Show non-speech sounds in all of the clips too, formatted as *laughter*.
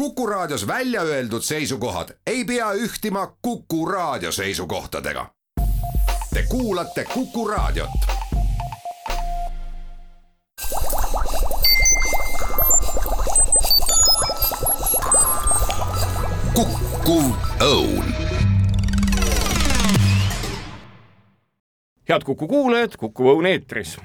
Kuku Raadios välja öeldud seisukohad ei pea ühtima Kuku Raadio seisukohtadega. Te kuulate Kuku Raadiot. Kuku Õun head Kuku kuulajad, Kuku Õun eetris.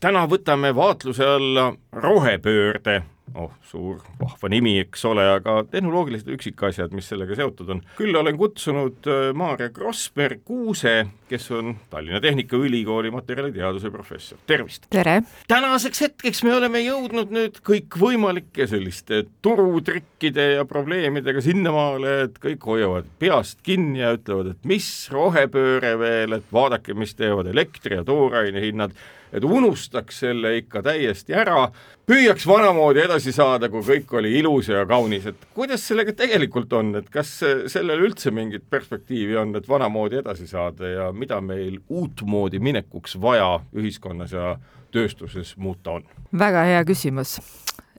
täna võtame vaatluse alla rohepöörde oh, suur vahva nimi, eks ole, aga tehnoloogilised üksikasjad, mis sellega seotud on. küll olen kutsunud äh, Maarja Krossberg-Kuuse, kes on Tallinna Tehnikaülikooli materjaliteaduse professor, tervist! tere! tänaseks hetkeks me oleme jõudnud nüüd kõikvõimalike selliste turutrikkide ja probleemidega sinnamaale, et kõik hoiavad peast kinni ja ütlevad, et mis rohepööre veel, et vaadake, mis teevad elektri ja tooraine hinnad et unustaks selle ikka täiesti ära, püüaks vanamoodi edasi saada, kui kõik oli ilus ja kaunis, et kuidas sellega tegelikult on, et kas sellel üldse mingit perspektiivi on, et vanamoodi edasi saada ja mida meil uutmoodi minekuks vaja ühiskonnas ja tööstuses muuta on? väga hea küsimus,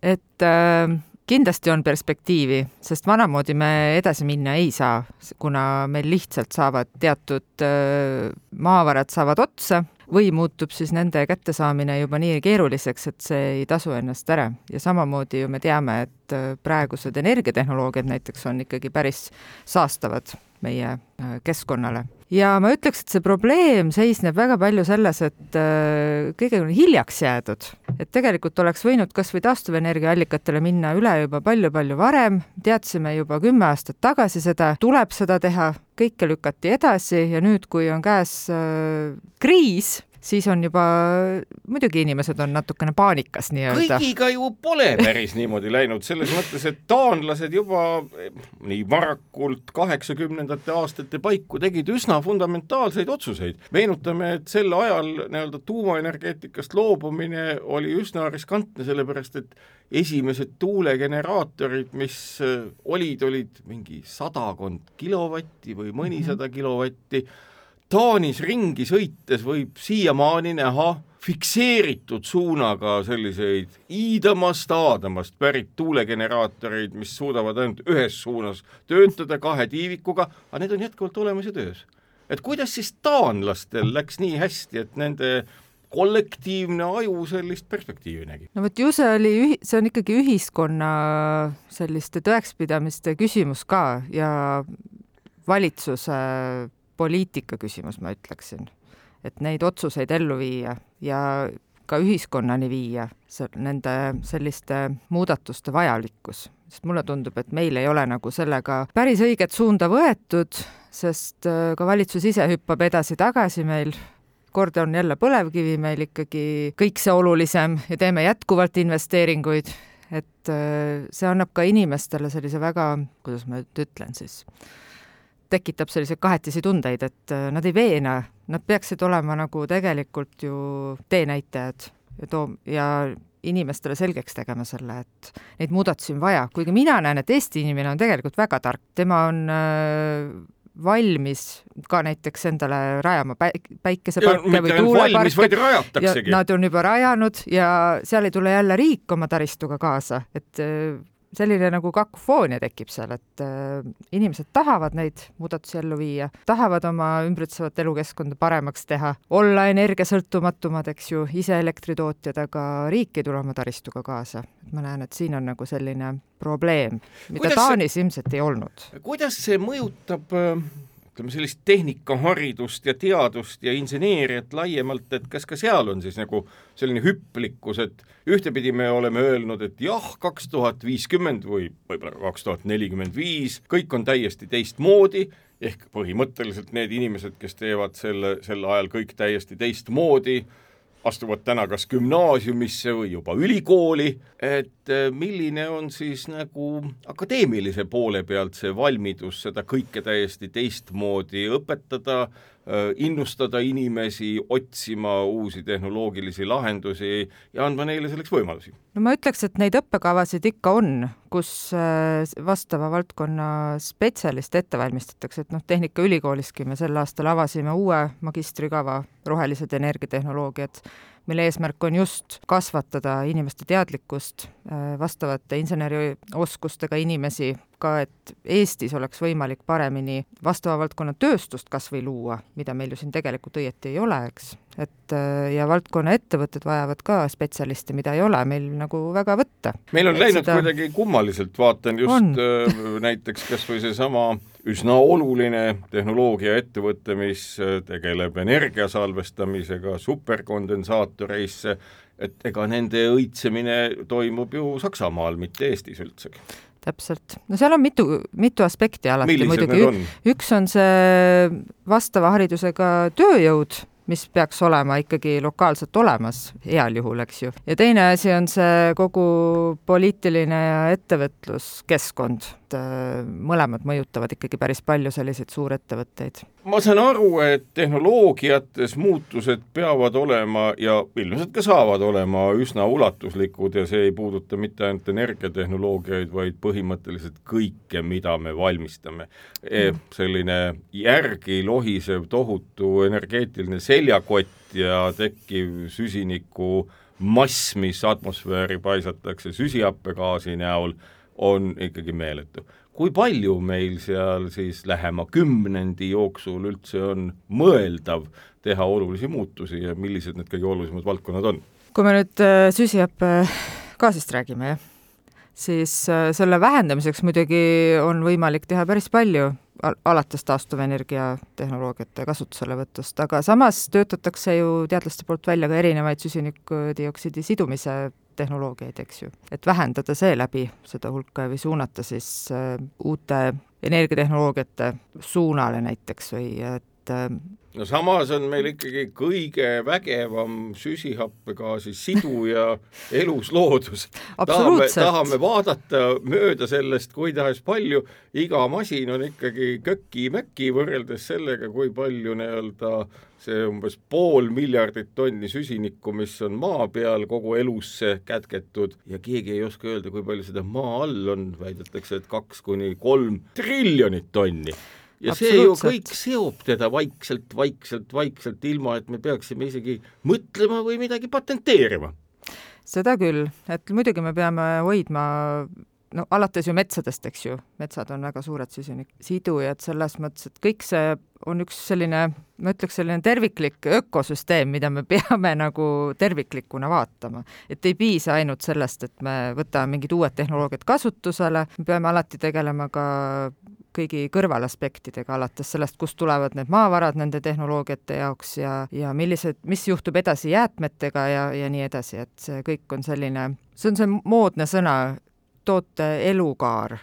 et äh kindlasti on perspektiivi, sest vanamoodi me edasi minna ei saa, kuna meil lihtsalt saavad teatud äh, maavarad saavad otsa või muutub siis nende kättesaamine juba nii keeruliseks, et see ei tasu ennast ära. ja samamoodi ju me teame, et äh, praegused energiatehnoloogiad näiteks on ikkagi päris saastavad meie äh, keskkonnale. ja ma ütleks, et see probleem seisneb väga palju selles, et äh, kõigega on hiljaks jäädud, et tegelikult oleks võinud kas või taastuvenergiaallikatele minna üle juba palju-palju varem, teadsime juba kümme aastat tagasi seda, tuleb seda teha, kõike lükati edasi ja nüüd, kui on käes äh, kriis, siis on juba, muidugi inimesed on natukene paanikas nii-öelda. kõigiga ju pole päris niimoodi läinud, selles mõttes, et taanlased juba nii varakult kaheksakümnendate aastate paiku tegid üsna fundamentaalseid otsuseid. meenutame, et sel ajal nii-öelda tuumaenergeetikast loobumine oli üsna riskantne, sellepärast et esimesed tuulegeneraatorid, mis olid, olid mingi sadakond kilovatti või mõnisada kilovatti Taanis ringi sõites võib siiamaani näha fikseeritud suunaga selliseid Iidamast, Aadamast pärit tuulegeneraatoreid, mis suudavad ainult ühes suunas töötada kahe tiivikuga, aga need on jätkuvalt olemas ja töös. et kuidas siis taanlastel läks nii hästi, et nende kollektiivne aju sellist perspektiivi nägi? no vot ju see oli see on ikkagi ühiskonna selliste tõekspidamiste küsimus ka ja valitsuse poliitika küsimus, ma ütleksin. et neid otsuseid ellu viia ja ka ühiskonnani viia nende selliste muudatuste vajalikkus, sest mulle tundub, et meil ei ole nagu sellega päris õiget suunda võetud, sest äh, ka valitsus ise hüppab edasi-tagasi meil, kord on jälle põlevkivi meil ikkagi kõik see olulisem ja teeme jätkuvalt investeeringuid, et äh, see annab ka inimestele sellise väga, kuidas ma nüüd ütlen siis, tekitab selliseid kahetisi tundeid, et äh, nad ei veena, nad peaksid olema nagu tegelikult ju teenäitajad ja too- ja inimestele selgeks tegema selle, et neid muudatusi on vaja, kuigi mina näen, et Eesti inimene on tegelikult väga tark, tema on äh, valmis ka näiteks endale rajama päik-, päikeseparke või tuuleparke. nad on juba rajanud ja seal ei tule jälle riik oma taristuga kaasa, et äh, selline nagu kakofoonia tekib seal, et äh, inimesed tahavad neid muudatusi ellu viia, tahavad oma ümbritsevat elukeskkonda paremaks teha, olla energiasõltumatumad, eks ju, ise elektritootjad, aga riik ei tule oma taristuga kaasa. ma näen, et siin on nagu selline probleem, mida kuidas Taanis see, ilmselt ei olnud. kuidas see mõjutab äh ütleme sellist tehnikaharidust ja teadust ja inseneeriat laiemalt, et kas ka seal on siis nagu selline hüplikkus, et ühtepidi me oleme öelnud, et jah, kaks tuhat viiskümmend või võib-olla kaks tuhat nelikümmend viis, kõik on täiesti teistmoodi, ehk põhimõtteliselt need inimesed, kes teevad selle, sel ajal kõik täiesti teistmoodi, astuvad täna kas gümnaasiumisse või juba ülikooli, et äh, milline on siis nagu akadeemilise poole pealt see valmidus seda kõike täiesti teistmoodi õpetada, innustada inimesi otsima uusi tehnoloogilisi lahendusi ja andma neile selleks võimalusi? no ma ütleks, et neid õppekavasid ikka on, kus äh, vastava valdkonna spetsialiste ette valmistatakse, et noh, Tehnikaülikooliski me sel aastal avasime uue magistrikava rohelised energiatehnoloogiad, mille eesmärk on just kasvatada inimeste teadlikkust, vastavate insenerioskustega inimesi, ka et Eestis oleks võimalik paremini vastava valdkonna tööstust kas või luua, mida meil ju siin tegelikult õieti ei ole, eks. et ja valdkonna ettevõtted vajavad ka spetsialiste, mida ei ole meil nagu väga võtta. meil on et läinud seda... kuidagi kummaliselt, vaatan just on. näiteks kas või seesama üsna oluline tehnoloogiaettevõte, mis tegeleb energia salvestamisega superkondensaatoreisse, et ega nende õitsemine toimub ju Saksamaal, mitte Eestis üldsegi täpselt, no seal on mitu, mitu aspekti alati Millised muidugi, üks on see vastava haridusega tööjõud, mis peaks olema ikkagi lokaalselt olemas, heal juhul, eks ju. ja teine asi on see kogu poliitiline ja ettevõtluskeskkond, et äh, mõlemad mõjutavad ikkagi päris palju selliseid suurettevõtteid. ma saan aru, et tehnoloogiates muutused peavad olema ja ilmselt ka saavad olema üsna ulatuslikud ja see ei puuduta mitte ainult energiatehnoloogiaid, vaid põhimõtteliselt kõike, mida me valmistame e,. selline järgi lohisev tohutu energeetiline seljakott ja tekkiv süsiniku mass, mis atmosfääri paisatakse süsihappegaasi näol on ikkagi meeletu. kui palju meil seal siis lähema kümnendi jooksul üldse on mõeldav teha olulisi muutusi ja millised need kõige olulisemad valdkonnad on? kui me nüüd äh, süsihappegaasist räägime, jah, siis äh, selle vähendamiseks muidugi on võimalik teha päris palju, alates taastuvenergia tehnoloogiate kasutuselevõtust, aga samas töötatakse ju teadlaste poolt välja ka erinevaid süsinikdioksiidi sidumise tehnoloogiaid, eks ju. et vähendada seeläbi seda hulka või suunata siis äh, uute energiatehnoloogiate suunale näiteks või et äh, no samas on meil ikkagi kõige vägevam süsihappegaasi siduja *laughs* elusloodus. tahame, tahame vaadata mööda sellest kuidas palju, iga masin on ikkagi köki-möki võrreldes sellega, kui palju nii-öelda see umbes pool miljardit tonni süsinikku, mis on maa peal kogu elusse kätketud. Ja keegi ei oska öelda, kui palju seda maa all on, väidetakse, et kaks kuni kolm triljonit tonni ja see ju kõik seob teda vaikselt, vaikselt, vaikselt, ilma et me peaksime isegi mõtlema või midagi patenteerima. seda küll, et muidugi me peame hoidma no alates ju metsadest, eks ju, metsad on väga suured süsiniksidujad selles mõttes, et kõik see on üks selline, ma ütleks, selline terviklik ökosüsteem, mida me *laughs* peame nagu terviklikuna vaatama. et ei piisa ainult sellest, et me võtame mingid uued tehnoloogiad kasutusele, me peame alati tegelema ka kõigi kõrvalaspektidega, alates sellest, kust tulevad need maavarad nende tehnoloogiate jaoks ja, ja millised, mis juhtub edasi jäätmetega ja, ja nii edasi, et see kõik on selline, see on see moodne sõna, toote elukaar.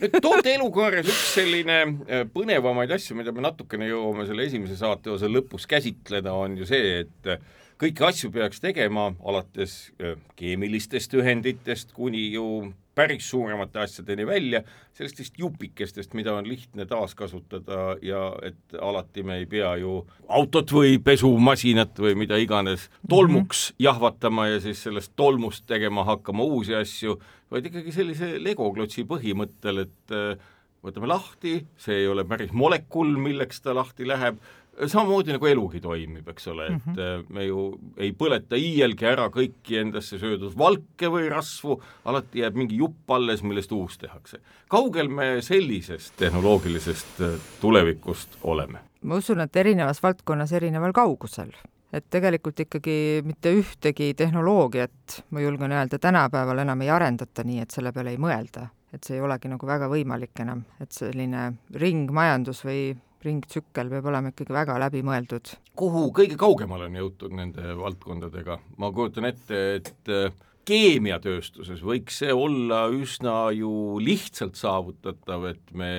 Nüüd toote elukaares üks selline äh, põnevamaid asju, mida me natukene jõuame selle esimese saateosa lõpus käsitleda, on ju see, et äh, kõiki asju peaks tegema alates äh, keemilistest ühenditest kuni ju päris suuremate asjadeni välja, sellistest jupikestest, mida on lihtne taaskasutada ja et alati me ei pea ju autot või pesumasinat või mida iganes tolmuks mm -hmm. jahvatama ja siis sellest tolmust tegema hakkama uusi asju, vaid ikkagi sellise legoklotsi põhimõttel, et äh, võtame lahti, see ei ole päris molekul, milleks ta lahti läheb, samamoodi nagu elugi toimib, eks ole mm, -hmm. et mhm. äh, me ju ei põleta iialgi ära kõiki endasse söödud valke või rasvu, alati jääb mingi jupp alles, millest uus tehakse. kaugel me sellisest tehnoloogilisest äh, tulevikust oleme? ma usun, et erinevas valdkonnas erineval kaugusel et tegelikult ikkagi mitte ühtegi tehnoloogiat, ma julgen öelda, tänapäeval enam ei arendata nii, et selle peale ei mõelda. et see ei olegi nagu väga võimalik enam, et selline ringmajandus või ringtsükkel peab olema ikkagi väga läbimõeldud. kuhu kõige kaugemale on jõutud nende valdkondadega, ma kujutan ette, et äh, keemiatööstuses võiks see olla üsna ju lihtsalt saavutatav, et me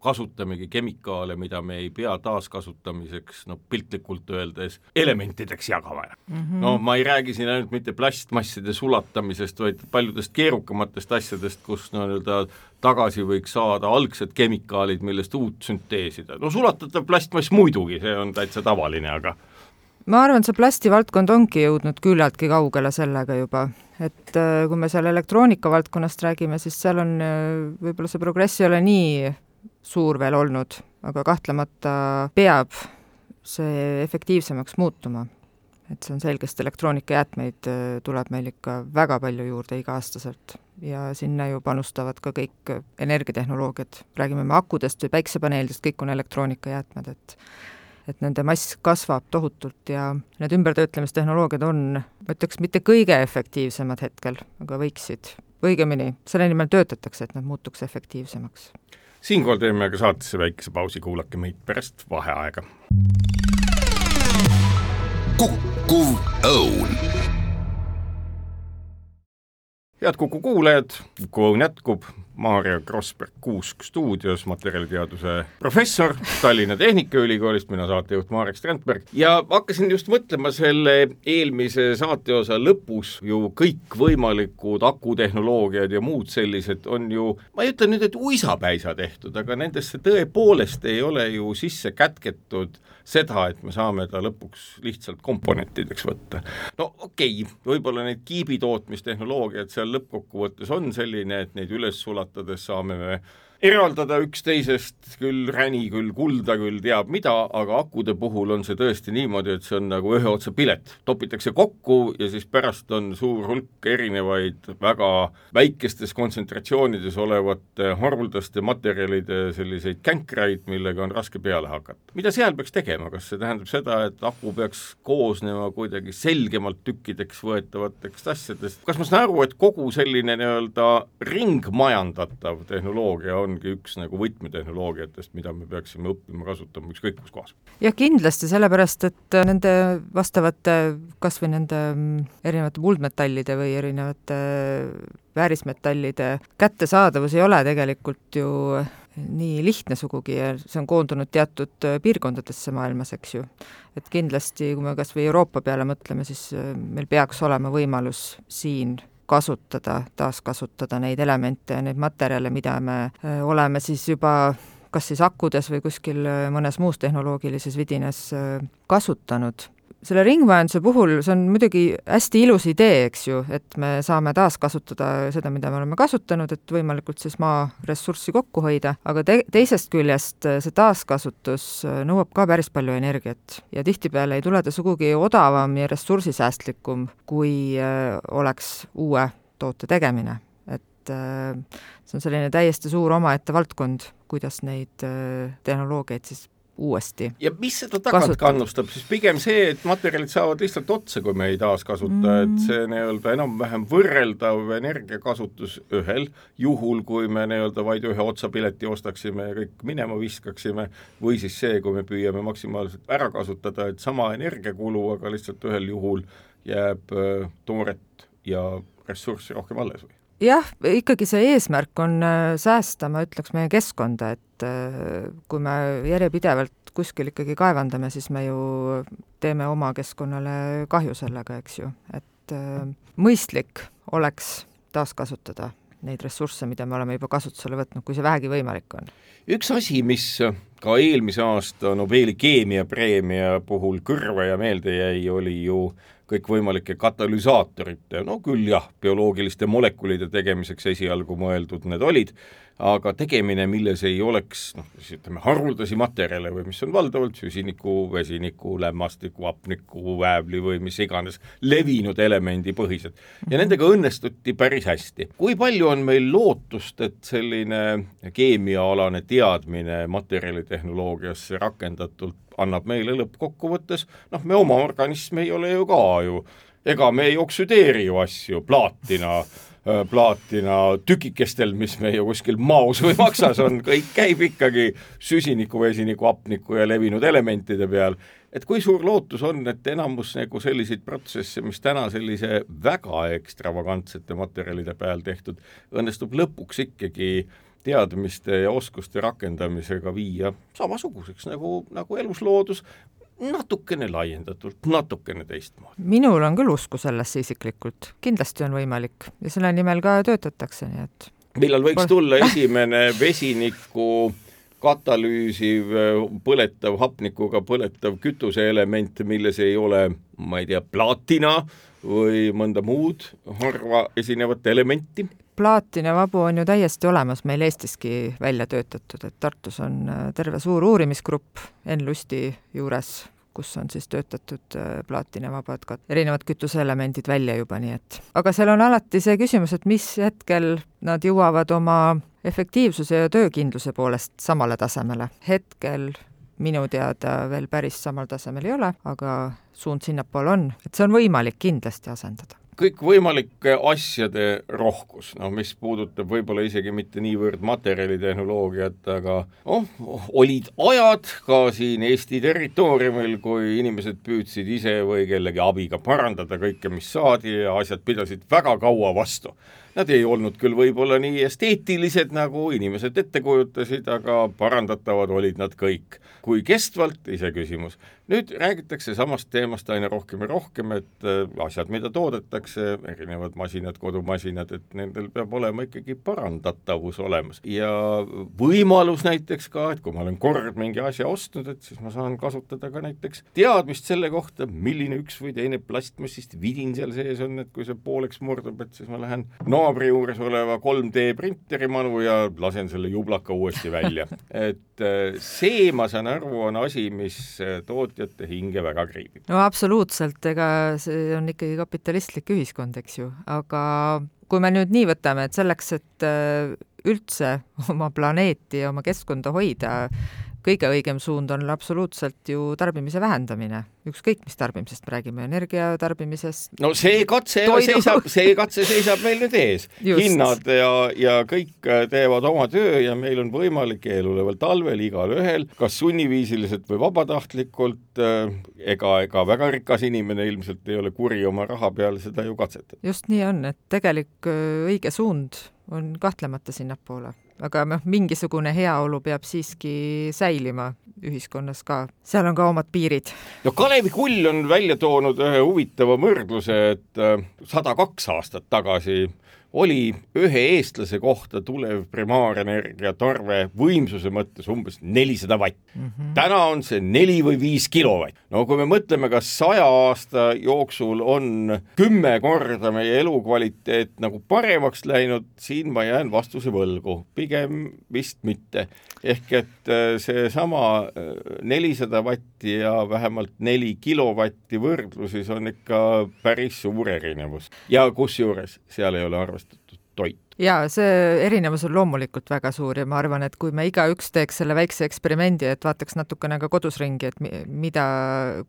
kasutamegi kemikaale, mida me ei pea taaskasutamiseks, no piltlikult öeldes, elementideks jagama mm. -hmm. no ma ei räägi siin ainult mitte plastmasside sulatamisest, vaid paljudest keerukamatest asjadest, kus nii-öelda tagasi võiks saada algsed kemikaalid, millest uut sünteesida. no sulatatav plastmass muidugi, see on täitsa tavaline, aga ma arvan, see plastivaldkond ongi jõudnud küllaltki kaugele sellega juba, et äh, kui me seal elektroonika valdkonnast räägime, siis seal on äh, võib-olla see progress ei ole nii suur veel olnud, aga kahtlemata peab see efektiivsemaks muutuma. et see on selge, sest elektroonikajäätmeid tuleb meil ikka väga palju juurde iga-aastaselt ja sinna ju panustavad ka kõik energiatehnoloogiad, räägime me akudest või päiksepaneelidest, kõik on elektroonikajäätmed, et et nende mass kasvab tohutult ja need ümbertöötlemistehnoloogiad on, ma ütleks, mitte kõige efektiivsemad hetkel, aga võiksid, õigemini, selle nimel töötatakse, et nad muutuks efektiivsemaks. Siinkohal teeme aga saatesse väikese pausi, kuulake meid pärast vaheaega. kukkuv õun head Kuku kuulajad, Kuku Õun jätkub, Maarja Krossberg Kuusk stuudios, materjaliteaduse professor Tallinna Tehnikaülikoolist, mina saatejuht Marek Strandberg ja hakkasin just mõtlema selle eelmise saateosa lõpus ju kõikvõimalikud akutehnoloogiad ja muud sellised on ju, ma ei ütle nüüd, et uisapäisa tehtud, aga nendesse tõepoolest ei ole ju sisse kätketud seda, et me saame ta lõpuks lihtsalt komponentideks võtta. no okei okay,, võib-olla neid kiibitootmistehnoloogiad seal lõppkokkuvõttes on selline, et neid üles sulatades saame me eraldada üksteisest küll räni, küll kulda, küll teab mida, aga akude puhul on see tõesti niimoodi, et see on nagu ühe otsa pilet. topitakse kokku ja siis pärast on suur hulk erinevaid väga väikestes kontsentratsioonides olevate haruldaste materjalide selliseid känkraid, millega on raske peale hakata. mida seal peaks tegema, kas see tähendab seda, et aku peaks koosnema kuidagi selgemalt tükkideks võetavateks asjadest, kas ma saan aru, et kogu selline nii-öelda ringmajandatav tehnoloogia on ongi üks nagu võtmetehnoloogiatest, mida me peaksime õppima kasutama ükskõik kus kohas. jah, kindlasti, sellepärast et nende vastavate, kas või nende mm, erinevate muldmetallide või erinevate väärismetallide kättesaadavus ei ole tegelikult ju nii lihtne sugugi ja see on koondunud teatud piirkondadesse maailmas, eks ju. et kindlasti, kui me kas või Euroopa peale mõtleme, siis meil peaks olema võimalus siin kasutada, taaskasutada neid elemente ja neid materjale, mida me äh, oleme siis juba kas siis akudes või kuskil äh, mõnes muus tehnoloogilises vidines äh, kasutanud selle ringmajanduse puhul see on muidugi hästi ilus idee, eks ju, et me saame taaskasutada seda, mida me oleme kasutanud, et võimalikult siis maaressurssi kokku hoida, aga te-, teisest küljest see taaskasutus nõuab ka päris palju energiat ja tihtipeale ei tule ta sugugi odavam ja ressursisäästlikum, kui äh, oleks uue toote tegemine. et äh, see on selline täiesti suur omaette valdkond, kuidas neid äh, tehnoloogiaid siis uuesti. ja mis seda tagant kannustab, siis pigem see, et materjalid saavad lihtsalt otsa, kui me ei taaskasuta mm., et see nii-öelda enam-vähem võrreldav energiakasutus ühel juhul, kui me nii-öelda vaid ühe otsapileti ostaksime ja kõik minema viskaksime, või siis see, kui me püüame maksimaalselt ära kasutada, et sama energiakulu, aga lihtsalt ühel juhul jääb äh, tooret ja ressurssi rohkem alles või? jah, ikkagi see eesmärk on äh, säästa, ma ütleks, meie keskkonda, et äh, kui me järjepidevalt kuskil ikkagi kaevandame, siis me ju teeme oma keskkonnale kahju sellega, eks ju, et äh, mõistlik oleks taaskasutada neid ressursse, mida me oleme juba kasutusele võtnud, kui see vähegi võimalik on. üks asi, mis ka eelmise aasta Nobeli keemiapreemia puhul kõrva ja meelde jäi, oli ju kõikvõimalike katalüsaatorite, no küll jah, bioloogiliste molekulide tegemiseks esialgu mõeldud need olid, aga tegemine, milles ei oleks noh, siis ütleme, haruldasi materjale või mis on valdavalt süsiniku, vesiniku, lämmastiku, hapniku, väävli või mis iganes levinud elemendipõhised. ja nendega õnnestuti päris hästi. kui palju on meil lootust, et selline keemiaalane teadmine materjalitehnoloogiasse rakendatult annab meile lõppkokkuvõttes, noh, me oma organism ei ole ju ka ju, ega me ei oksüdeeri ju asju, plaatina plaatina tükikestel, mis meil ju kuskil maos või maksas on, kõik käib ikkagi süsiniku, vesiniku, hapniku ja levinud elementide peal. et kui suur lootus on, et enamus nagu selliseid protsesse, mis täna sellise väga ekstravagantsete materjalide peal tehtud, õnnestub lõpuks ikkagi teadmiste ja oskuste rakendamisega viia samasuguseks nagu, nagu elusloodus natukene laiendatult, natukene teistmoodi. minul on küll usku sellesse isiklikult, kindlasti on võimalik ja selle nimel ka töötatakse, nii et millal võiks tulla *laughs* esimene vesiniku katalüüsiv, põletav, hapnikuga põletav kütuseelement, milles ei ole, ma ei tea, plaatina või mõnda muud harva esinevat elementi? Plaatinivabu on ju täiesti olemas meil Eestiski välja töötatud, et Tartus on äh, terve suur uurimisgrupp Enn Lusti juures, kus on siis töötatud äh, plaatinavabad ka erinevad kütuseelemendid välja juba, nii et aga seal on alati see küsimus, et mis hetkel nad jõuavad oma efektiivsuse ja töökindluse poolest samale tasemele. hetkel minu teada veel päris samal tasemel ei ole, aga suund sinnapoole on, et see on võimalik kindlasti asendada kõikvõimalike asjade rohkus, noh, mis puudutab võib-olla isegi mitte niivõrd materjalitehnoloogiat, aga noh, olid ajad ka siin Eesti territooriumil, kui inimesed püüdsid ise või kellegi abiga parandada kõike, mis saadi ja asjad pidasid väga kaua vastu Nad ei olnud küll võib-olla nii esteetilised, nagu inimesed ette kujutasid, aga parandatavad olid nad kõik. kui kestvalt, iseküsimus. nüüd räägitakse samast teemast aina rohkem ja rohkem, et äh, asjad, mida toodetakse, erinevad masinad, kodumasinad, et nendel peab olema ikkagi parandatavus olemas ja võimalus näiteks ka, et kui ma olen kord mingi asja ostnud, et siis ma saan kasutada ka näiteks teadmist selle kohta, milline üks või teine plastmassist vidin seal sees on, et kui see pooleks murdub, et siis ma lähen naabri juures oleva 3D printeri manu ja lasen selle jublaka uuesti välja. *laughs* et äh, see, ma saan aru, on asi, mis äh, tootjate hinge väga kriibib. no absoluutselt, ega see on ikkagi kapitalistlik ühiskond, eks ju, aga kui me nüüd nii võtame, et selleks, et äh, üldse *laughs* oma planeeti ja oma keskkonda hoida, kõige õigem suund on absoluutselt ju tarbimise vähendamine, ükskõik mis tarbimisest me räägime, energia tarbimisest. no see katse toidu. seisab, see katse seisab meil nüüd ees. *laughs* hinnad ja, ja kõik äh, teevad oma töö ja meil on võimalik eeloleval talvel igalühel, kas sunniviisiliselt või vabatahtlikult, äh, ega, ega väga rikas inimene ilmselt ei ole kuri oma raha peale seda ju katsetada. just nii on, et tegelik äh, õige suund on kahtlemata sinnapoole aga noh, mingisugune heaolu peab siiski säilima ühiskonnas ka, seal on ka omad piirid. no Kalevi Kull on välja toonud ühe huvitava võrdluse, et äh, sada kaks aastat tagasi oli ühe eestlase kohta tulev primaarenergia tarve võimsuse mõttes umbes nelisada vatt mm. -hmm. täna on see neli või viis kilovatt. no kui me mõtleme, kas saja aasta jooksul on kümme korda meie elukvaliteet nagu paremaks läinud, siin ma jään vastuse võlgu, pigem vist mitte. Ehk et äh, seesama äh, nelisada vatti ja vähemalt neli kilovatti võrdluses on ikka päris suur erinevus ja kusjuures seal ei ole arvestatud toit. Jaa, see erinevus on loomulikult väga suur ja ma arvan, et kui me igaüks teeks selle väikse eksperimendi, et vaataks natukene ka kodus ringi, et mida,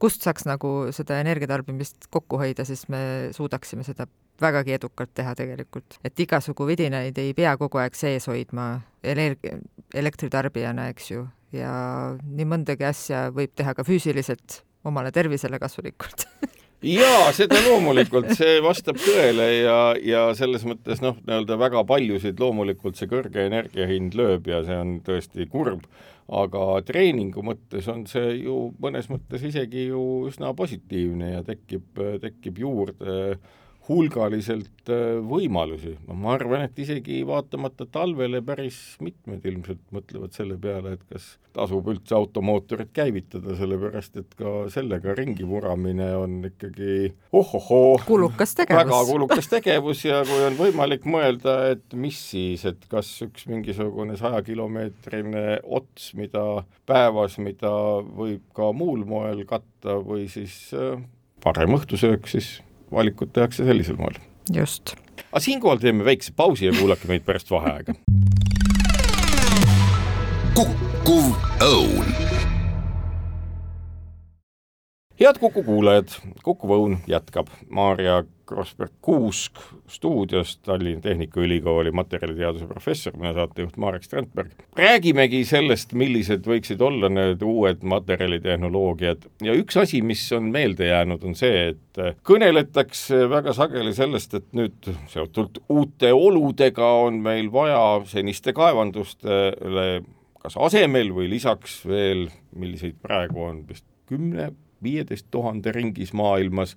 kust saaks nagu seda energiatarbimist kokku hoida, siis me suudaksime seda vägagi edukalt teha tegelikult. et igasugu vidinaid ei pea kogu aeg sees hoidma energia, elektritarbijana, eks ju, ja nii mõndagi asja võib teha ka füüsiliselt omale tervisele kasulikult *laughs* jaa, seda loomulikult, see vastab tõele ja, ja selles mõttes noh, nii-öelda väga paljusid loomulikult see kõrge energiahind lööb ja see on tõesti kurb, aga treeningu mõttes on see ju mõnes mõttes isegi ju üsna positiivne ja tekib, tekib juurde äh, hulgaliselt äh, võimalusi. ma arvan, et isegi vaatamata talvele päris mitmed ilmselt mõtlevad selle peale, et kas tasub üldse automootorit käivitada, sellepärast et ka sellega ringi vuramine on ikkagi ohohoo, kulukas tegevus. väga kulukas tegevus ja kui on võimalik mõelda, et mis siis, et kas üks mingisugune sajakilomeetrine ots, mida päevas, mida võib ka muul moel katta või siis äh, parem õhtusöök, siis valikud tehakse sellisel moel. just. aga siinkohal teeme väikse pausi ja kuulake meid pärast vaheaega. kukkuv õun head Kuku kuulajad, Kuku Õun jätkab. Maarja Krossberg-Kuusk stuudiost, Tallinna Tehnikaülikooli materjaliteaduse professor, mina saatejuht Marek Strandberg. räägimegi sellest, millised võiksid olla need uued materjalitehnoloogiad ja üks asi, mis on meelde jäänud, on see, et kõneletakse väga sageli sellest, et nüüd seotult uute oludega on meil vaja seniste kaevandustele kas asemel või lisaks veel, milliseid praegu on vist kümne viieteist tuhande ringis maailmas,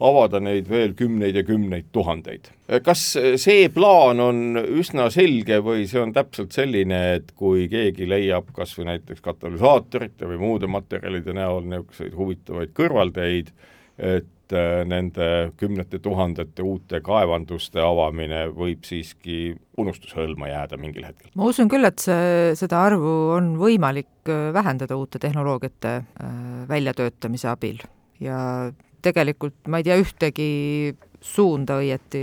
avada neid veel kümneid ja kümneid tuhandeid. kas see plaan on üsna selge või see on täpselt selline, et kui keegi leiab kas või näiteks katalüsaatorite või muude materjalide näol niisuguseid huvitavaid kõrvalteid, et äh, nende kümnete tuhandete uute kaevanduste avamine võib siiski unustushõlma jääda mingil hetkel? ma usun küll, et see, seda arvu on võimalik äh, vähendada uute tehnoloogiate äh, väljatöötamise abil ja tegelikult ma ei tea ühtegi suunda õieti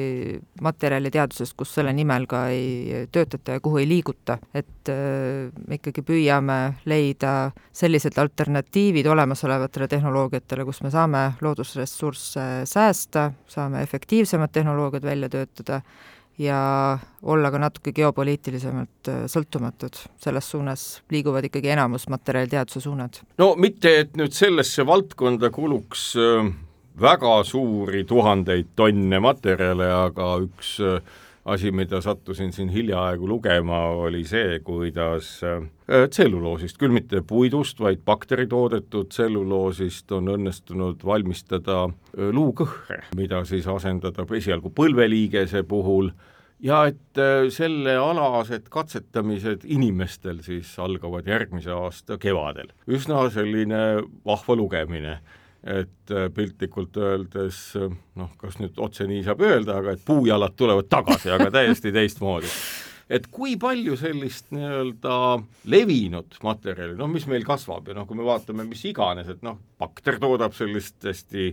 materjaliteadusest, kus selle nimel ka ei töötata ja kuhu ei liiguta, et äh, me ikkagi püüame leida sellised alternatiivid olemasolevatele tehnoloogiatele, kus me saame loodusressursse säästa, saame efektiivsemad tehnoloogiad välja töötada ja olla ka natuke geopoliitilisemalt äh, sõltumatud. selles suunas liiguvad ikkagi enamus materjaliteaduse suunad. no mitte, et nüüd sellesse valdkonda kuluks äh väga suuri tuhandeid tonne materjale, aga üks äh, asi, mida sattusin siin hiljaaegu lugema, oli see, kuidas äh, tselluloosist, küll mitte puidust, vaid bakteritoodetud tselluloosist on õnnestunud valmistada äh, luukõhre, mida siis asendada esialgu põlveliigese puhul ja et sellealased katsetamised inimestel siis algavad järgmise aasta kevadel. üsna selline vahva lugemine et äh, piltlikult öeldes noh, kas nüüd otse nii saab öelda, aga et puujalad tulevad tagasi, aga täiesti teistmoodi. et kui palju sellist nii-öelda levinud materjali, noh, mis meil kasvab ja noh, kui me vaatame mis iganes, et noh, bakter toodab sellist hästi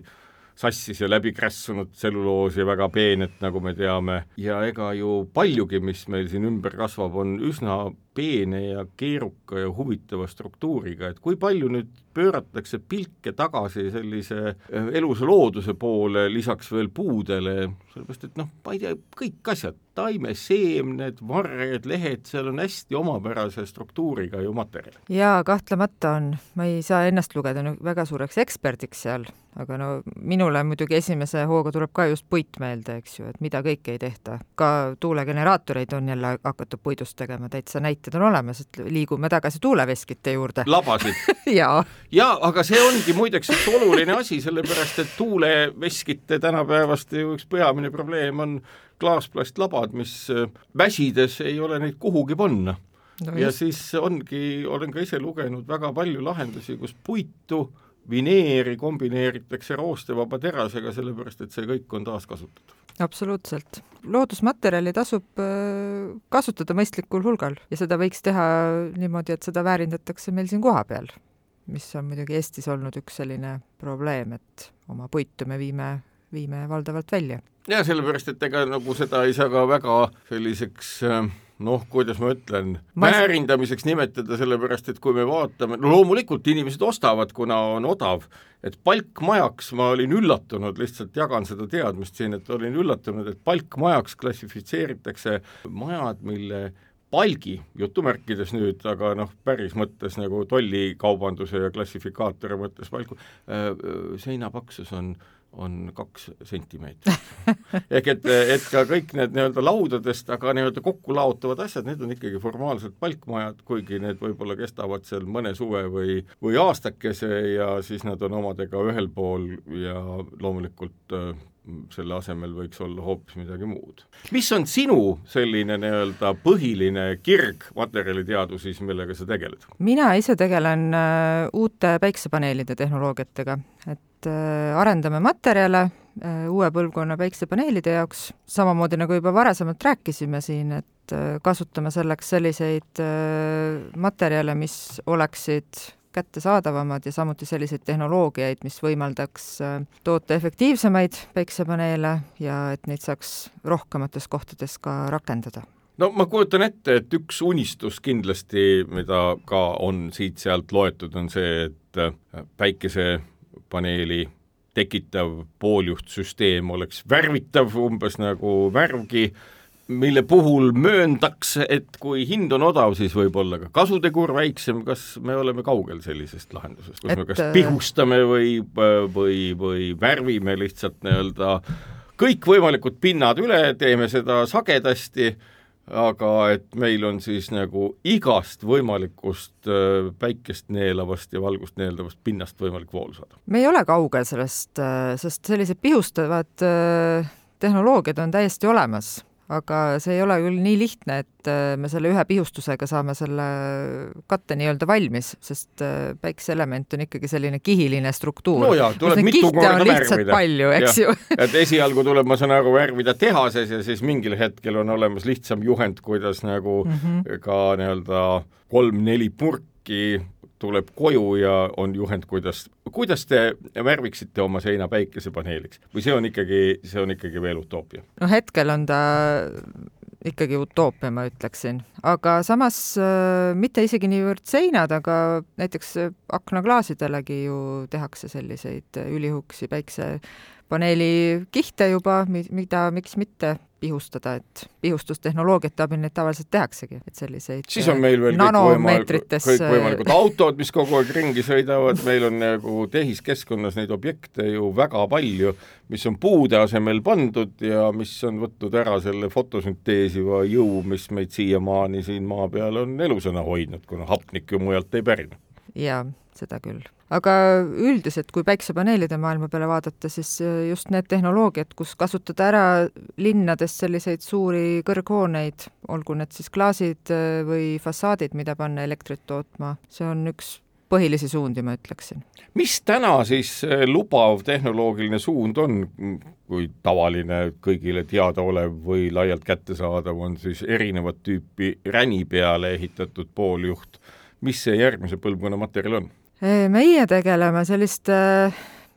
sassis ja läbikrässunud tselluloosi väga peenet, nagu me teame, ja ega ju paljugi, mis meil siin ümber kasvab, on üsna peene ja keeruka ja huvitava struktuuriga, et kui palju nüüd pööratakse pilke tagasi sellise äh, elusa looduse poole, lisaks veel puudele, sellepärast et noh, ma ei tea, kõik asjad, taimeseemned, varred, lehed, seal on hästi omapärase struktuuriga ju materjal. jaa, kahtlemata on, ma ei saa ennast lugeda nüüd väga suureks eksperdiks seal, aga no minule muidugi esimese hooga tuleb ka just puit meelde, eks ju, et mida kõike ei tehta. ka tuulegeneraatoreid on jälle hakatud puidust tegema, täitsa näited on olemas, et liigume tagasi tuuleveskite juurde. *laughs* labasid jaa. jaa, aga see ongi muideks üks oluline asi, sellepärast et tuuleveskite tänapäevaste ju üks peamine probleem on klaasplastlabad, mis äh, väsides ei ole neid kuhugi panna no. ja siis ongi, olen ka ise lugenud väga palju lahendusi, kus puitu vineeri kombineeritakse roostevaba terasega, sellepärast et see kõik on taaskasutatav absoluutselt. loodusmaterjali tasub äh, kasutada mõistlikul hulgal ja seda võiks teha niimoodi, et seda väärindatakse meil siin kohapeal, mis on muidugi Eestis olnud üks selline probleem, et oma puitu me viime, viime valdavalt välja. ja sellepärast, et ega nagu seda ei saa ka väga selliseks äh noh, kuidas ma ütlen, väärindamiseks nimetada, sellepärast et kui me vaatame, no loomulikult inimesed ostavad, kuna on odav, et palkmajaks ma olin üllatunud, lihtsalt jagan seda teadmist siin, et olin üllatunud, et palkmajaks klassifitseeritakse majad, mille palgi, jutumärkides nüüd, aga noh, päris mõttes nagu tollikaubanduse ja klassifikaatori mõttes palku äh,, seinapaksus on äh, on kaks sentimeetrit. ehk et, et ka kõik need nii-öelda laudadest, aga nii-öelda kokku laotavad asjad, need on ikkagi formaalselt palkmajad, kuigi need võib-olla kestavad seal mõne suve või, või aastakese ja siis nad on omadega ühel pool ja loomulikult äh, selle asemel võiks olla hoopis midagi muud. mis on sinu selline nii-öelda põhiline kirg materjaliteaduses, millega sa tegeled? mina ise tegelen äh, uute päiksepaneelide tehnoloogiatega, et äh, arendame materjale äh, uue põlvkonna päiksepaneelide jaoks, samamoodi nagu juba varasemalt rääkisime siin, et kasutame selleks selliseid materjale, mis oleksid kättesaadavamad ja samuti selliseid tehnoloogiaid, mis võimaldaks äh, toota efektiivsemaid päiksepaneele ja et neid saaks rohkemates kohtades ka rakendada. No ma kujutan ette, et üks unistus kindlasti, mida ka on siit-sealt loetud, on see, et äh, päikesepaneeli tekitav pooljuhtsüsteem oleks värvitav, umbes nagu värvgi mille puhul mööndakse, et kui hind on odav, siis võib olla ka kasutegur väiksem, kas me oleme kaugel sellisest lahendusest, kus et... me kas äh, pihustame või, või, või värvime lihtsalt nii-öelda kõikvõimalikud pinnad üle, teeme seda sagedasti, aga et meil on siis nagu igast võimalikust päikest neelavast ja valgust neeldavast pinnast võimalik voolu saada. me ei ole kaugel sellest, sest sellised pihustavad tehnoloogiad on täiesti olemas aga see ei ole küll nii lihtne, et äh, me selle ühe pihustusega saame selle katte nii-öelda valmis, sest äh, päikeseelement on ikkagi selline kihiline struktuur. no jaa, tuleb mitu korda värvida. palju, eks ja. ju *laughs* et esialgu tuleb, ma saan aru, värvida tehases ja siis mingil hetkel on olemas lihtsam juhend, kuidas nagu mm -hmm. ka nii-öelda kolm-neli purki tuleb koju ja on juhend, kuidas, kuidas te värviksite oma seina päikesepaneeliks? Või see on ikkagi, see on ikkagi veel utoopia? no hetkel on ta ikkagi utoopia, ma ütleksin, aga samas äh, mitte isegi niivõrd seinad, aga näiteks aknaklaasidelegi ju tehakse selliseid ülihuksi päiksepaneeli kihte juba, mida, miks mitte pihustada, et pihustustehnoloogiate abil neid tavaliselt tehaksegi, et selliseid siis on meil veel kõikvõimalikud, kõikvõimalikud autod, mis kogu aeg ringi sõidavad, meil on nagu tehiskeskkonnas neid objekte ju väga palju, mis on puude asemel pandud ja mis on võtnud ära selle fotosünteesiva jõu, mis meid siiamaani siin maa peal on elusana hoidnud, kuna hapnik ju mujalt ei pärine. Jaa, seda küll aga üldiselt, kui päiksepaneelide maailma peale vaadata, siis äh, just need tehnoloogiad, kus kasutada ära linnades selliseid suuri kõrghooneid, olgu need siis klaasid äh, või fassaadid, mida panna elektrit tootma, see on üks põhilisi suundi, ma ütleksin. mis täna siis äh, lubav tehnoloogiline suund on, kui tavaline, kõigile teadaolev või laialt kättesaadav on siis erinevat tüüpi räni peale ehitatud pooljuht, mis see järgmise põlvkonna materjal on? meie tegeleme selliste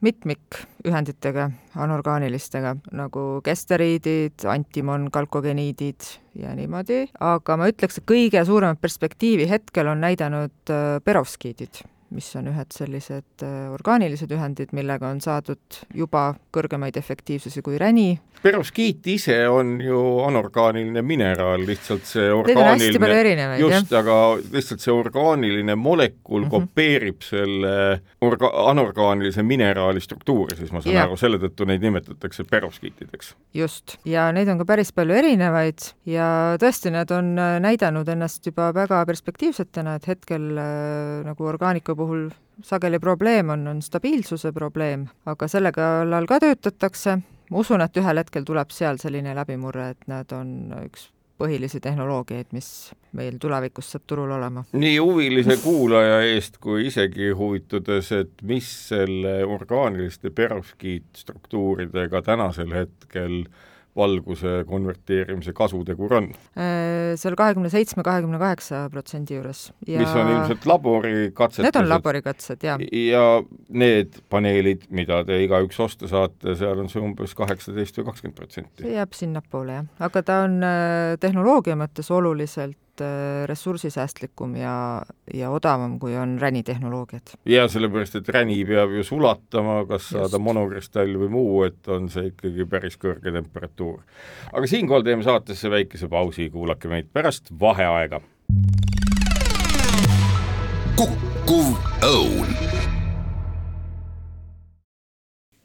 mitmikühenditega, anorgaanilistega, nagu kesteriidid, antimon, kalkogeniidid ja niimoodi, aga ma ütleks, et kõige suuremat perspektiivi hetkel on näidanud perovskiidid mis on ühed sellised äh, orgaanilised ühendid, millega on saadud juba kõrgemaid efektiivsusi kui räni. perovskiit ise on ju anorgaaniline mineraal, lihtsalt see orgaaniline, just, aga lihtsalt see orgaaniline molekul mm -hmm. kopeerib selle orga-, anorgaanilise mineraali struktuuri, siis ma saan ja. aru, selle tõttu neid nimetatakse perovskiitideks. just, ja neid on ka päris palju erinevaid ja tõesti, nad on äh, näidanud ennast juba väga perspektiivsetena, et hetkel äh, nagu orgaanika puhul sageli probleem on, on stabiilsuse probleem, aga selle kallal ka töötatakse, ma usun, et ühel hetkel tuleb seal selline läbimurre, et nad on üks põhilisi tehnoloogiaid, mis meil tulevikus saab turul olema. nii huvilise kuulaja eest kui isegi huvitudes, et mis selle orgaaniliste perovskiitstruktuuridega tänasel hetkel äh, valguse konverteerimise kasutegur on? Äh, seal kahekümne seitsme, kahekümne kaheksa protsendi juures ja mis on ilmselt laborikatsetused. Need on laborikatsed, jah. ja need paneelid, mida te igaüks osta saate, seal on see umbes kaheksateist või kakskümmend protsenti? see jääb sinnapoole, jah. aga ta on äh, tehnoloogia mõttes oluliselt äh, ressursisäästlikum ja, ja odavam, kui on ränitehnoloogiad. ja sellepärast, et räni peab ju sulatama, kas Just. saada monokristall või muu, et on see ikkagi päris kõrge temperatuur. aga siinkohal teeme saatesse väikese pausi, kuulake meid pärast vaheaega. kukkuv õun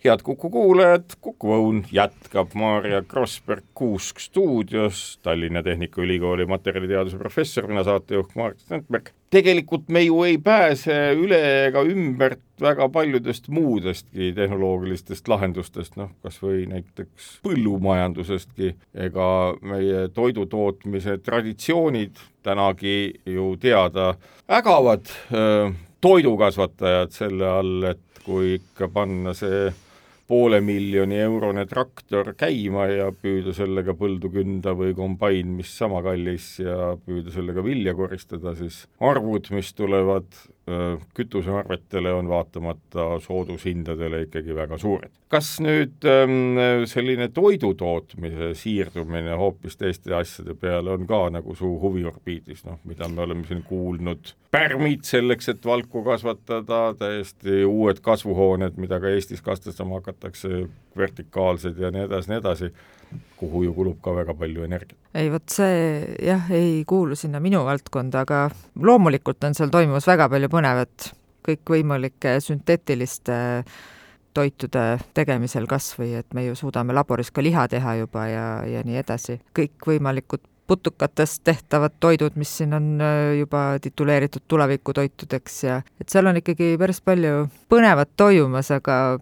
head Kuku kuulajad, Kuku Õun jätkab Maarja Krossberg-Kuusk stuudios, Tallinna Tehnikaülikooli materjaliteaduse professor, mina saatejuht Marek Strandberg. tegelikult me ju ei pääse üle ega ümbert väga paljudest muudestki tehnoloogilistest lahendustest, noh kas või näiteks põllumajandusestki, ega meie toidutootmise traditsioonid tänagi ju teada ägavad toidukasvatajad selle all, et kui ikka panna see poole miljoni eurone traktor käima ja püüda sellega põldu künda või kombain, mis sama kallis ja püüda sellega vilja koristada, siis arvud, mis tulevad kütusearvetele, on vaatamata soodushindadele ikkagi väga suured. kas nüüd selline toidu tootmise siirdumine hoopis teiste asjade peale on ka nagu su huviorbiidis, noh, mida me oleme siin kuulnud, pärmid selleks, et valku kasvatada, täiesti uued kasvuhooned, mida ka Eestis kastestama hakatakse, vertikaalsed ja nii edasi, nii edasi kuhu ju kulub ka väga palju energiat. ei vot see jah, ei kuulu sinna minu valdkonda, aga loomulikult on seal toimumas väga palju põnevat, kõikvõimalike sünteetiliste toitude tegemisel kas või et me ju suudame laboris ka liha teha juba ja, ja nii edasi, kõikvõimalikud putukatest tehtavad toidud, mis siin on äh, juba tituleeritud tulevikutoitudeks ja et seal on ikkagi päris palju põnevat toimumas, aga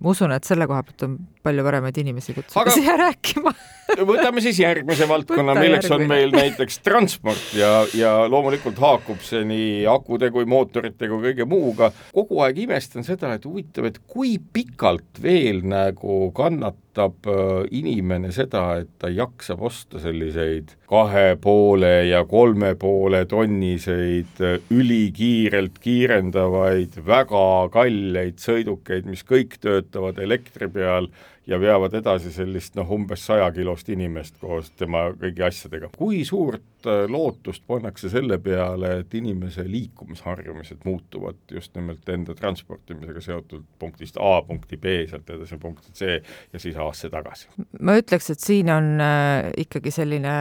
ma usun, et selle koha pealt on palju paremaid inimesi kutsuda Aga- siia rääkima *laughs* võtame siis järgmise valdkonna, milleks on järgmine. meil näiteks transport ja, ja loomulikult haakub see nii akude kui mootorite kui kõige muuga. kogu aeg imestan seda, et huvitav, et kui pikalt veel nagu kannatab äh, inimene seda, et ta jaksab osta selliseid kahe poole ja kolme poole tonniseid äh, ülikiirelt kiirendavaid, väga kalleid sõidukeid, mis kõik töötavad elektri peal ja veavad edasi sellist noh, umbes sajakilost inimest koos tema kõigi asjadega. kui suurt äh, lootust pannakse selle peale, et inimese liikumisharjumused muutuvad just nimelt enda transportimisega seotud punktist A punkti B, sealt edasi punkti C ja siis A-sse tagasi? ma ütleks, et siin on äh, ikkagi selline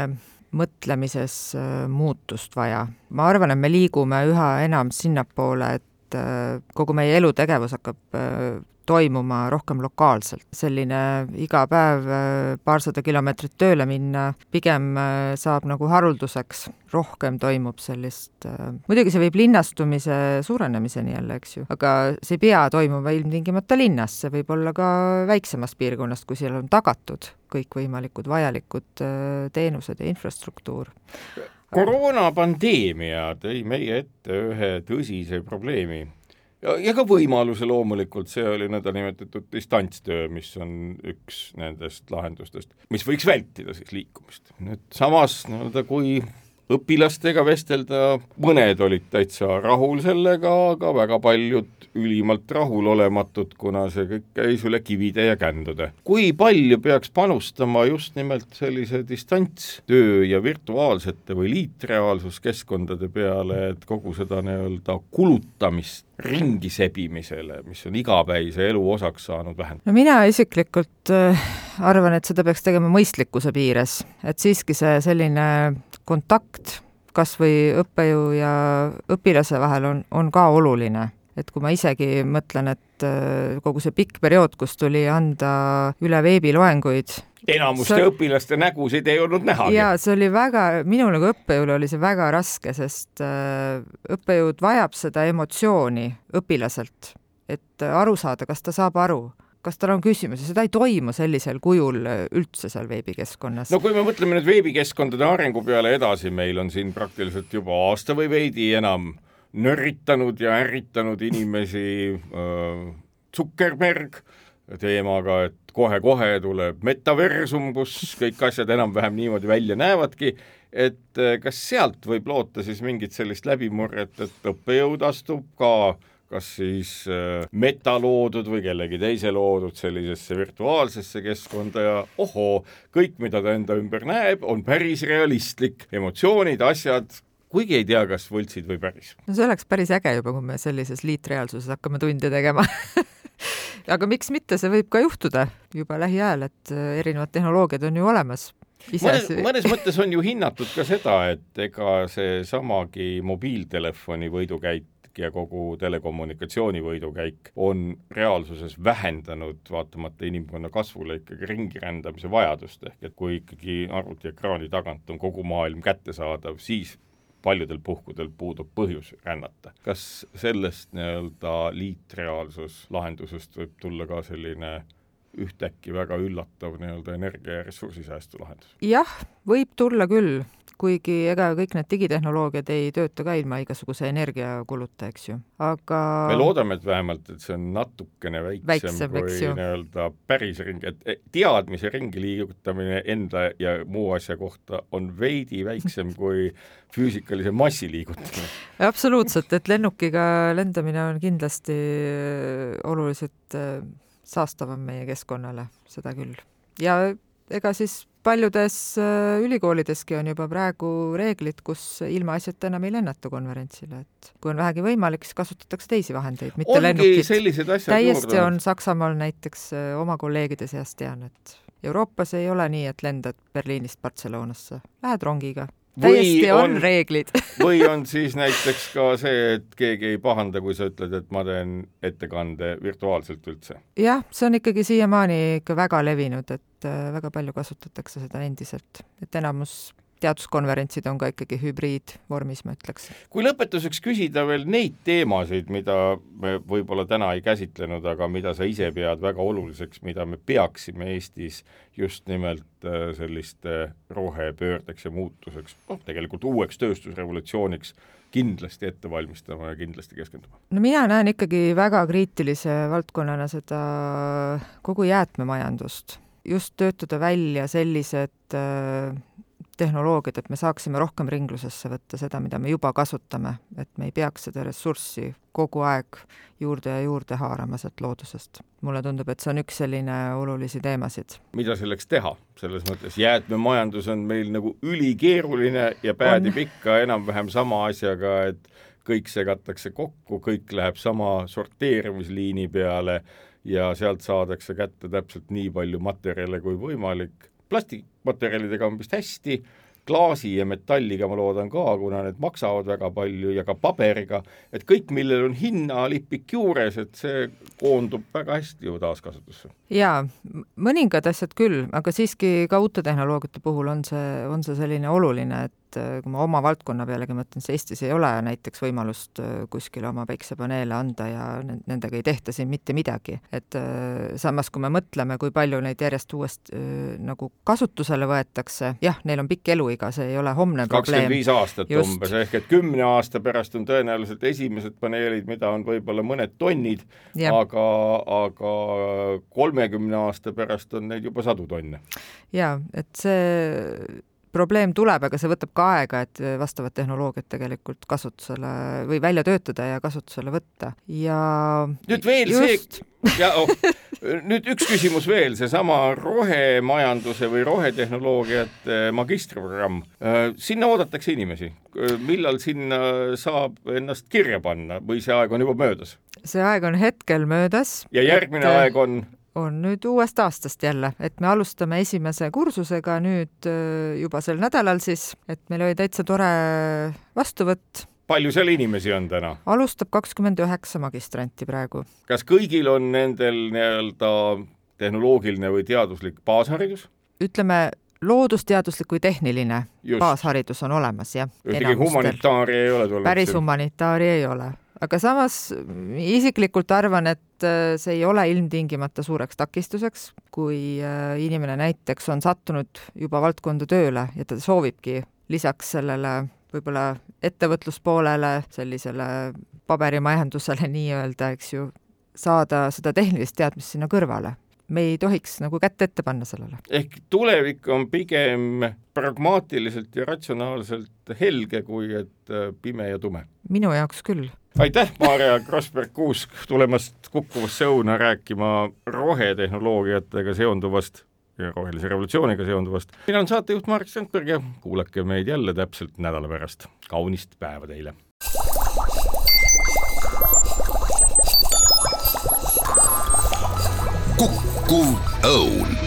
mõtlemises äh, muutust vaja. ma arvan, et me liigume üha enam sinnapoole, et kogu meie elutegevus hakkab toimuma rohkem lokaalselt. selline iga päev äh, paarsada kilomeetrit tööle minna pigem äh, saab nagu harulduseks, rohkem toimub sellist, äh, muidugi see viib linnastumise suurenemiseni jälle, eks ju, aga see ei pea toimuma ilmtingimata linnas, see võib olla ka väiksemast piirkonnast, kui seal on tagatud kõikvõimalikud vajalikud teenused ja infrastruktuur. koroonapandeemia tõi meie ette ühe tõsise probleemi ja, ka võimaluse loomulikult, see oli nõndanimetatud distantstöö, mis on üks nendest lahendustest, mis võiks vältida siis liikumist. nüüd samas nii-öelda kui õpilastega vestelda, mõned olid täitsa rahul sellega, aga väga paljud ülimalt rahulolematud, kuna see kõik käis üle kivide ja kändude. kui palju peaks panustama just nimelt sellise distantstöö ja virtuaalsete või liitreaalsuskeskkondade peale, et kogu seda nii-öelda kulutamist ringi sebimisele, mis on igapäise elu osaks saanud, vähendada? no mina isiklikult äh, arvan, et seda peaks tegema mõistlikkuse piires, et siiski see selline kontakt kas või õppejõu ja õpilase vahel on, on ka oluline et kui ma isegi mõtlen, et äh, kogu see pikk periood, kus tuli anda üle veebiloenguid, enamuste See- õpilaste nägusid ei olnud nähagi. jaa, see oli väga, minule kui õppejõule oli see väga raske, sest äh, õppejõud vajab seda emotsiooni õpilaselt, et aru saada, kas ta saab aru, kas tal on küsimusi, seda ei toimu sellisel kujul äh, üldse seal veebikeskkonnas no kui me mõtleme nüüd veebikeskkondade arengu peale edasi, meil on siin praktiliselt juba aasta või veidi enam nörritanud ja ärritanud inimesi äh, Zuckerberg teemaga, et kohe-kohe tuleb metaversum, kus kõik asjad enam-vähem niimoodi välja näevadki, et äh, kas sealt võib loota siis mingit sellist läbimurret, et õppejõud astub ka kas siis äh, meta loodud või kellegi teise loodud sellisesse virtuaalsesse keskkonda ja ohoo, kõik, mida ta enda ümber näeb, on päris realistlik, emotsioonid, asjad, kuigi ei tea, kas võltsid või päris. no see oleks päris äge juba, kui me sellises liitreaalsuses hakkame tunde tegema *laughs* *laughs* aga miks mitte, see võib ka juhtuda juba lähiajal, et äh, erinevad tehnoloogiad on ju olemas. mõnes, mõnes mõttes on ju *laughs* hinnatud ka seda, et ega seesamagi mobiiltelefoni võidukäik ja kogu telekommunikatsiooni võidukäik on reaalsuses vähendanud vaatamata inimkonna kasvule ikkagi ringirändamise vajadust, ehk et kui ikkagi arvutiekraani tagant on kogu maailm kättesaadav, siis paljudel puhkudel puudub põhjus rännata. kas sellest nii-öelda liitreaalsuslahendusest võib tulla ka selline ühtäkki väga üllatav nii-öelda energia ja ressursisäästu lahendus? jah, võib tulla küll, kuigi ega kõik need digitehnoloogiad ei tööta ka ilma igasuguse energiakuluta, eks ju, aga me loodame, et vähemalt, et see on natukene väiksem, Väiksem, kui nii-öelda päris ring, et et teadmise ringi liigutamine enda ja muu asja kohta on veidi väiksem *laughs* kui füüsikalise massi liigutamine. absoluutselt, et lennukiga lendamine on kindlasti äh, oluliselt äh, saastavam meie keskkonnale, seda küll. ja ega siis paljudes äh, ülikoolideski on juba praegu reeglid, kus ilmaasjata enam ei lennata konverentsile, et kui on vähegi võimalik, siis kasutatakse teisi vahendeid, mitte lennukit. täiesti juurde. on Saksamaal näiteks äh, oma kolleegide seas tean, et Euroopas ei ole nii, et lendad Berliinist Barcelonasse, lähed rongiga. Täiesti on, on- on reeglid *laughs* või on siis näiteks ka see, et keegi ei pahanda, kui sa ütled, et ma teen ettekande virtuaalselt üldse. jah, see on ikkagi siiamaani ikka väga levinud, et äh, väga palju kasutatakse seda endiselt, et enamus teaduskonverentsid on ka ikkagi hübriidvormis, ma ütleks. kui lõpetuseks küsida veel neid teemasid, mida me võib-olla täna ei käsitlenud, aga mida sa ise pead väga oluliseks, mida me peaksime Eestis just nimelt äh, selliste rohepöördeks ja muutuseks, noh tegelikult uueks tööstusrevolutsiooniks kindlasti ette valmistama ja kindlasti keskenduma? no mina näen ikkagi väga kriitilise valdkonnana seda kogu jäätmemajandust, just töötada välja sellised äh, tehnoloogiad, et me saaksime rohkem ringlusesse võtta seda, mida me juba kasutame, et me ei peaks seda ressurssi kogu aeg juurde ja juurde haarama sealt loodusest. mulle tundub, et see on üks selline olulisi teemasid. mida selleks teha? selles mõttes jäätmemajandus on meil nagu ülikeeruline ja päädib on. ikka enam-vähem sama asjaga, et kõik segatakse kokku, kõik läheb sama sorteerimisliini peale ja sealt saadakse kätte täpselt nii palju materjale kui võimalik plastikmaterjalidega on vist hästi, klaasi ja metalliga ma loodan ka, kuna need maksavad väga palju ja ka paberiga, et kõik, millel on hinnalipik juures, et see koondub väga hästi ju taaskasutusse. jaa, mõningad asjad küll, aga siiski ka uute tehnoloogiate puhul on see, on see selline oluline, et et äh, kui ma oma valdkonna pealegi mõtlen, siis Eestis ei ole näiteks võimalust äh, kuskile oma päiksepaneele anda ja nendega ei tehta siin mitte midagi. et äh, samas, kui me mõtleme, kui palju neid järjest uuesti nagu kasutusele võetakse, jah, neil on pikk eluiga, see ei ole homne probleem. kakskümmend viis aastat Just. umbes, ehk et kümne aasta pärast on tõenäoliselt esimesed paneelid, mida on võib-olla mõned tonnid, aga, aga kolmekümne aasta pärast on neid juba sadu tonne. jaa, et see probleem tuleb, aga see võtab ka aega, et vastavat tehnoloogiat tegelikult kasutusele või välja töötada ja kasutusele võtta ja nüüd veel just... see, *laughs* ja oh, nüüd üks küsimus veel, seesama rohemajanduse või rohetehnoloogiate magistriprogramm, äh, sinna oodatakse inimesi, millal sinna saab ennast kirja panna või see aeg on juba möödas? see aeg on hetkel möödas. ja järgmine et... aeg on? On nüüd uuest aastast jälle, et me alustame esimese kursusega nüüd äh, juba sel nädalal siis, et meil oli täitsa tore vastuvõtt. palju seal inimesi on täna? alustab kakskümmend üheksa magistranti praegu. kas kõigil on nendel nii-öelda tehnoloogiline või teaduslik baasharidus? ütleme, loodusteaduslik või tehniline Just. baasharidus on olemas, jah. ühtegi humanitaari ei ole tulnud? päris humanitaari ei ole aga samas isiklikult arvan, et äh, see ei ole ilmtingimata suureks takistuseks, kui äh, inimene näiteks on sattunud juba valdkonda tööle ja ta soovibki lisaks sellele võib-olla ettevõtluspoolele, sellisele paberimajandusele *laughs* nii-öelda, eks ju, saada seda tehnilist teadmist sinna kõrvale me ei tohiks nagu kätt ette panna sellele. ehk tulevik on pigem pragmaatiliselt ja ratsionaalselt helge, kui et äh, pime ja tume? minu jaoks küll aitäh, Maarja Krossberg-Kuusk tulemast kukkuvasse õuna rääkima rohetehnoloogiatega seonduvast ja rohelise revolutsiooniga seonduvast. mina olen saatejuht Marek Strandberg ja kuulake meid jälle täpselt nädala pärast. kaunist päeva teile! kukkuv õun